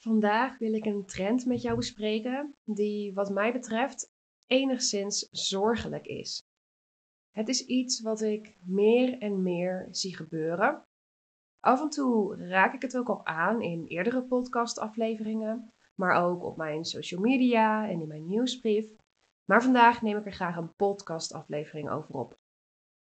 Vandaag wil ik een trend met jou bespreken die, wat mij betreft, enigszins zorgelijk is. Het is iets wat ik meer en meer zie gebeuren. Af en toe raak ik het ook al aan in eerdere podcastafleveringen, maar ook op mijn social media en in mijn nieuwsbrief. Maar vandaag neem ik er graag een podcastaflevering over op.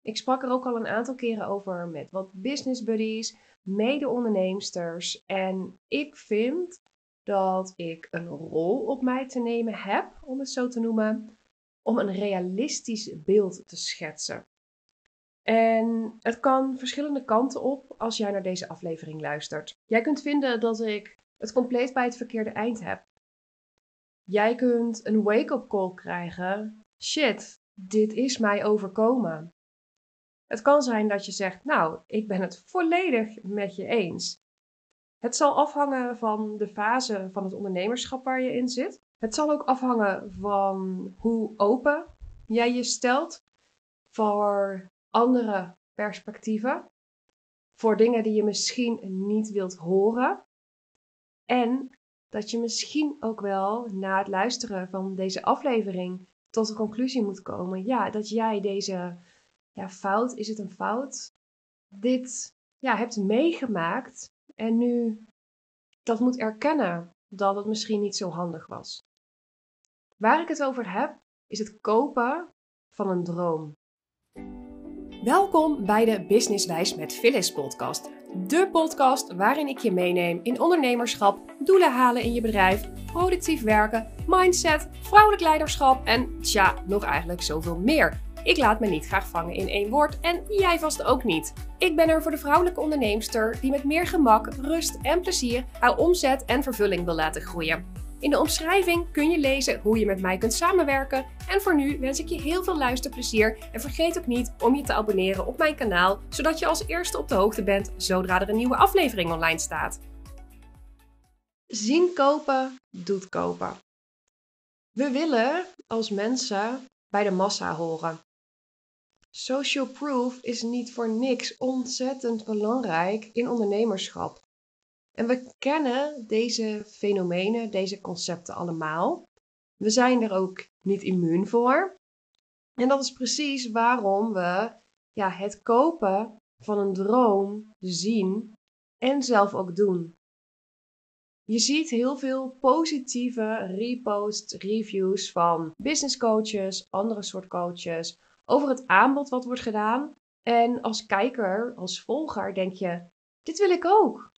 Ik sprak er ook al een aantal keren over met wat business buddies, mede-onderneemsters. En ik vind dat ik een rol op mij te nemen heb, om het zo te noemen, om een realistisch beeld te schetsen. En het kan verschillende kanten op als jij naar deze aflevering luistert. Jij kunt vinden dat ik het compleet bij het verkeerde eind heb. Jij kunt een wake-up call krijgen. Shit, dit is mij overkomen. Het kan zijn dat je zegt, nou, ik ben het volledig met je eens. Het zal afhangen van de fase van het ondernemerschap waar je in zit. Het zal ook afhangen van hoe open jij je stelt voor andere perspectieven, voor dingen die je misschien niet wilt horen. En dat je misschien ook wel na het luisteren van deze aflevering tot de conclusie moet komen: ja, dat jij deze ja, fout, is het een fout? Dit ja, hebt meegemaakt en nu dat moet erkennen dat het misschien niet zo handig was. Waar ik het over heb, is het kopen van een droom. Welkom bij de Businesswijs met Phyllis podcast. De podcast waarin ik je meeneem in ondernemerschap, doelen halen in je bedrijf, productief werken, mindset, vrouwelijk leiderschap en tja, nog eigenlijk zoveel meer. Ik laat me niet graag vangen in één woord en jij vast ook niet. Ik ben er voor de vrouwelijke onderneemster die met meer gemak, rust en plezier haar omzet en vervulling wil laten groeien. In de omschrijving kun je lezen hoe je met mij kunt samenwerken. En voor nu wens ik je heel veel luisterplezier en vergeet ook niet om je te abonneren op mijn kanaal, zodat je als eerste op de hoogte bent zodra er een nieuwe aflevering online staat. Zien kopen doet kopen. We willen als mensen bij de massa horen. Social proof is niet voor niks ontzettend belangrijk in ondernemerschap. En we kennen deze fenomenen, deze concepten allemaal. We zijn er ook niet immuun voor. En dat is precies waarom we ja, het kopen van een droom zien en zelf ook doen. Je ziet heel veel positieve reposts, reviews van business coaches, andere soort coaches, over het aanbod wat wordt gedaan. En als kijker, als volger, denk je: dit wil ik ook.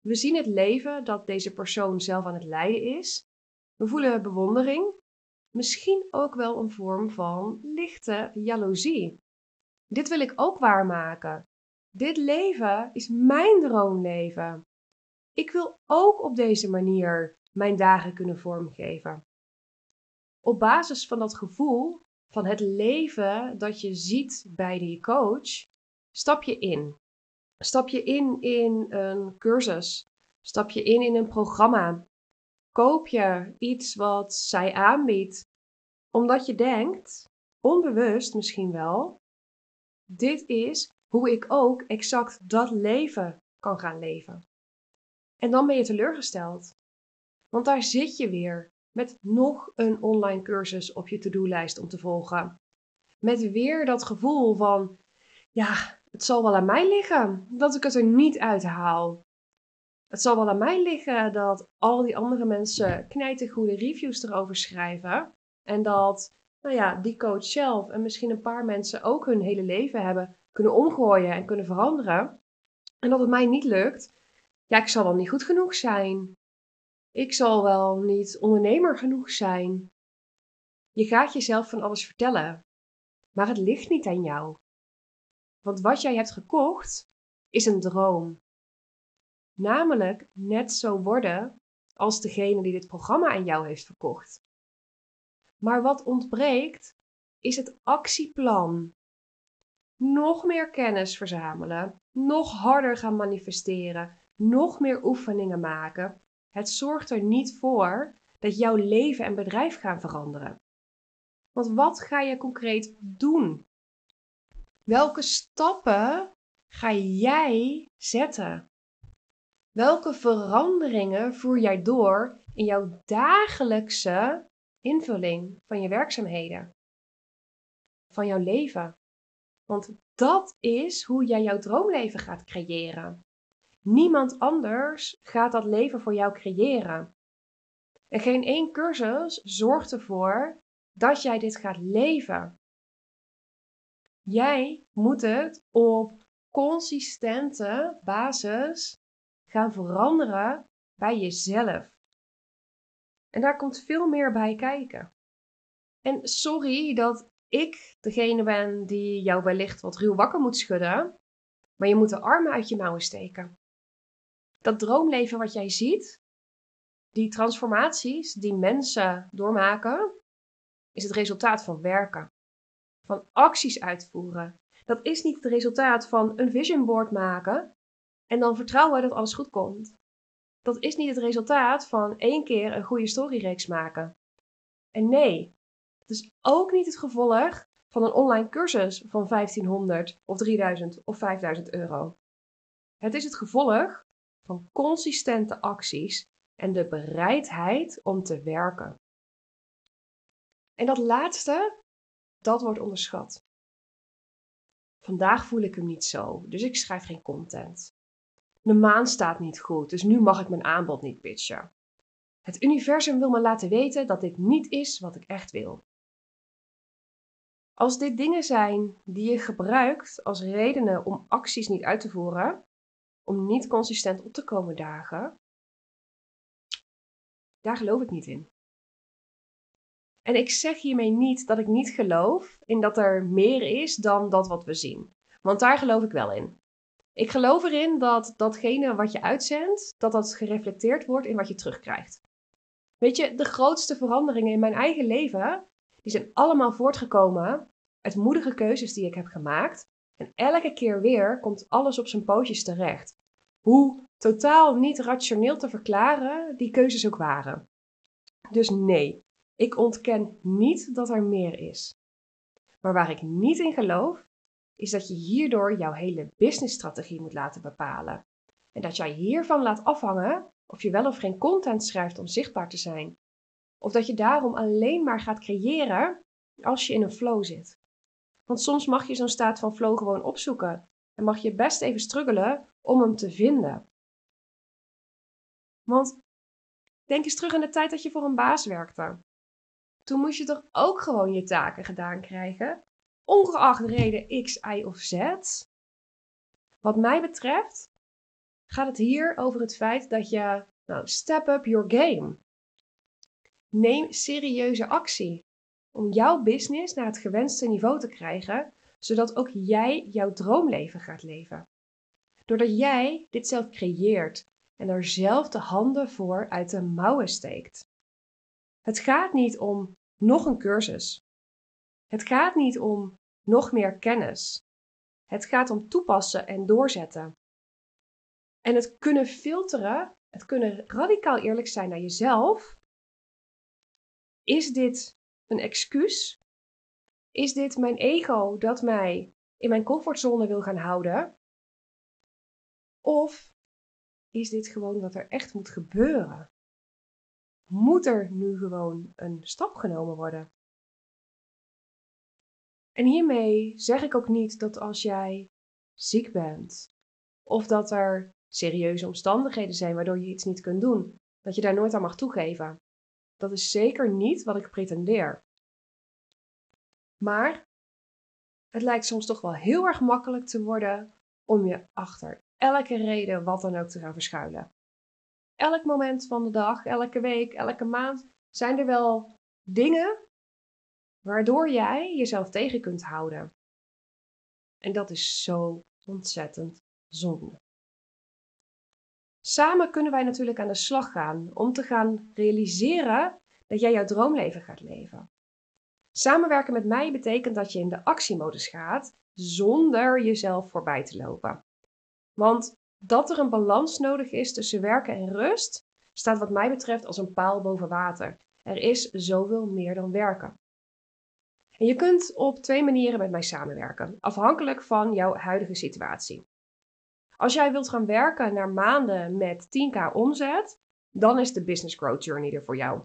We zien het leven dat deze persoon zelf aan het leiden is. We voelen bewondering, misschien ook wel een vorm van lichte jaloezie. Dit wil ik ook waarmaken. Dit leven is mijn droomleven. Ik wil ook op deze manier mijn dagen kunnen vormgeven. Op basis van dat gevoel van het leven dat je ziet bij die coach, stap je in. Stap je in in een cursus. Stap je in in een programma. Koop je iets wat zij aanbiedt, omdat je denkt, onbewust misschien wel, dit is hoe ik ook exact dat leven kan gaan leven. En dan ben je teleurgesteld. Want daar zit je weer met nog een online cursus op je to-do-lijst om te volgen. Met weer dat gevoel van, ja, het zal wel aan mij liggen dat ik het er niet uit haal. Het zal wel aan mij liggen dat al die andere mensen goede reviews erover schrijven. En dat, nou ja, die coach zelf en misschien een paar mensen ook hun hele leven hebben kunnen omgooien en kunnen veranderen. En dat het mij niet lukt. Ja, ik zal wel niet goed genoeg zijn. Ik zal wel niet ondernemer genoeg zijn. Je gaat jezelf van alles vertellen, maar het ligt niet aan jou. Want wat jij hebt gekocht is een droom. Namelijk net zo worden als degene die dit programma aan jou heeft verkocht. Maar wat ontbreekt is het actieplan. Nog meer kennis verzamelen, nog harder gaan manifesteren, nog meer oefeningen maken het zorgt er niet voor dat jouw leven en bedrijf gaan veranderen. Want wat ga je concreet doen? Welke stappen ga jij zetten? Welke veranderingen voer jij door in jouw dagelijkse invulling van je werkzaamheden? Van jouw leven? Want dat is hoe jij jouw droomleven gaat creëren. Niemand anders gaat dat leven voor jou creëren. En geen één cursus zorgt ervoor dat jij dit gaat leven. Jij moet het op consistente basis gaan veranderen bij jezelf. En daar komt veel meer bij kijken. En sorry dat ik degene ben die jou wellicht wat ruw wakker moet schudden, maar je moet de armen uit je mouwen steken. Dat droomleven wat jij ziet, die transformaties die mensen doormaken, is het resultaat van werken, van acties uitvoeren. Dat is niet het resultaat van een vision board maken en dan vertrouwen dat alles goed komt. Dat is niet het resultaat van één keer een goede storyreeks maken. En nee, het is ook niet het gevolg van een online cursus van 1500 of 3000 of 5000 euro. Het is het gevolg van consistente acties en de bereidheid om te werken. En dat laatste, dat wordt onderschat. Vandaag voel ik hem niet zo, dus ik schrijf geen content. De maan staat niet goed, dus nu mag ik mijn aanbod niet pitchen. Het universum wil me laten weten dat dit niet is wat ik echt wil. Als dit dingen zijn die je gebruikt als redenen om acties niet uit te voeren, om niet consistent op te komen dagen, daar geloof ik niet in. En ik zeg hiermee niet dat ik niet geloof in dat er meer is dan dat wat we zien. Want daar geloof ik wel in. Ik geloof erin dat datgene wat je uitzendt, dat dat gereflecteerd wordt in wat je terugkrijgt. Weet je, de grootste veranderingen in mijn eigen leven, die zijn allemaal voortgekomen uit moedige keuzes die ik heb gemaakt. En elke keer weer komt alles op zijn pootjes terecht. Hoe totaal niet rationeel te verklaren die keuzes ook waren. Dus nee, ik ontken niet dat er meer is. Maar waar ik niet in geloof, is dat je hierdoor jouw hele businessstrategie moet laten bepalen. En dat jij hiervan laat afhangen of je wel of geen content schrijft om zichtbaar te zijn. Of dat je daarom alleen maar gaat creëren als je in een flow zit. Want soms mag je zo'n staat van flow gewoon opzoeken en mag je best even struggelen om hem te vinden. Want denk eens terug aan de tijd dat je voor een baas werkte. Toen moest je toch ook gewoon je taken gedaan krijgen ongeacht reden X, Y of Z. Wat mij betreft gaat het hier over het feit dat je, nou, step up your game. Neem serieuze actie om jouw business naar het gewenste niveau te krijgen, zodat ook jij jouw droomleven gaat leven. Doordat jij dit zelf creëert en er zelf de handen voor uit de mouwen steekt. Het gaat niet om nog een cursus. Het gaat niet om nog meer kennis. Het gaat om toepassen en doorzetten. En het kunnen filteren, het kunnen radicaal eerlijk zijn naar jezelf. Is dit een excuus? Is dit mijn ego dat mij in mijn comfortzone wil gaan houden? Of is dit gewoon wat er echt moet gebeuren? Moet er nu gewoon een stap genomen worden? En hiermee zeg ik ook niet dat als jij ziek bent of dat er serieuze omstandigheden zijn waardoor je iets niet kunt doen, dat je daar nooit aan mag toegeven. Dat is zeker niet wat ik pretendeer. Maar het lijkt soms toch wel heel erg makkelijk te worden om je achter elke reden wat dan ook te gaan verschuilen. Elk moment van de dag, elke week, elke maand zijn er wel dingen waardoor jij jezelf tegen kunt houden. En dat is zo ontzettend zonde. Samen kunnen wij natuurlijk aan de slag gaan om te gaan realiseren dat jij jouw droomleven gaat leven. Samenwerken met mij betekent dat je in de actiemodus gaat zonder jezelf voorbij te lopen. Want dat er een balans nodig is tussen werken en rust, staat wat mij betreft als een paal boven water. Er is zoveel meer dan werken. En je kunt op twee manieren met mij samenwerken, afhankelijk van jouw huidige situatie. Als jij wilt gaan werken naar maanden met 10k omzet, dan is de Business Growth Journey er voor jou.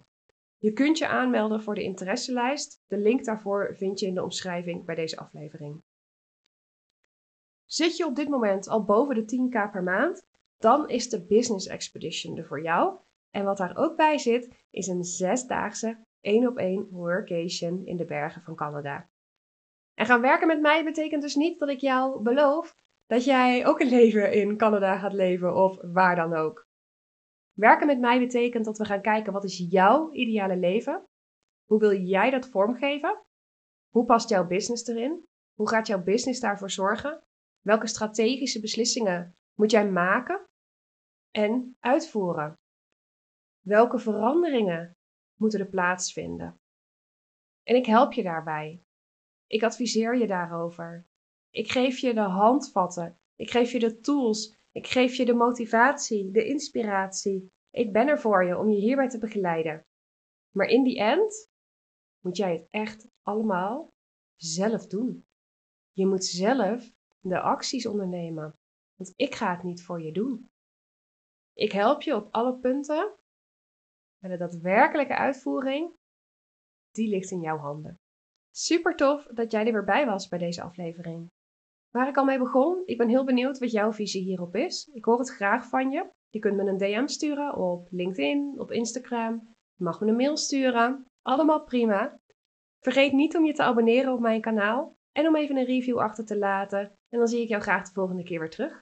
Je kunt je aanmelden voor de interesselijst. De link daarvoor vind je in de omschrijving bij deze aflevering. Zit je op dit moment al boven de 10k per maand, dan is de Business Expedition er voor jou. En wat daar ook bij zit, is een zesdaagse één op één workation in de bergen van Canada. En gaan werken met mij betekent dus niet dat ik jou beloof dat jij ook een leven in Canada gaat leven of waar dan ook. Werken met mij betekent dat we gaan kijken wat is jouw ideale leven? Hoe wil jij dat vormgeven? Hoe past jouw business erin? Hoe gaat jouw business daarvoor zorgen? Welke strategische beslissingen moet jij maken en uitvoeren? Welke veranderingen moeten er plaatsvinden? En ik help je daarbij. Ik adviseer je daarover. Ik geef je de handvatten. Ik geef je de tools. Ik geef je de motivatie, de inspiratie. Ik ben er voor je om je hierbij te begeleiden. Maar in die end moet jij het echt allemaal zelf doen. Je moet zelf de acties ondernemen. Want ik ga het niet voor je doen. Ik help je op alle punten. En de daadwerkelijke uitvoering, die ligt in jouw handen. Super tof dat jij er weer bij was bij deze aflevering. Waar ik al mee begon, ik ben heel benieuwd wat jouw visie hierop is. Ik hoor het graag van je. Je kunt me een DM sturen op LinkedIn, op Instagram. Je mag me een mail sturen. Allemaal prima. Vergeet niet om je te abonneren op mijn kanaal en om even een review achter te laten. En dan zie ik jou graag de volgende keer weer terug.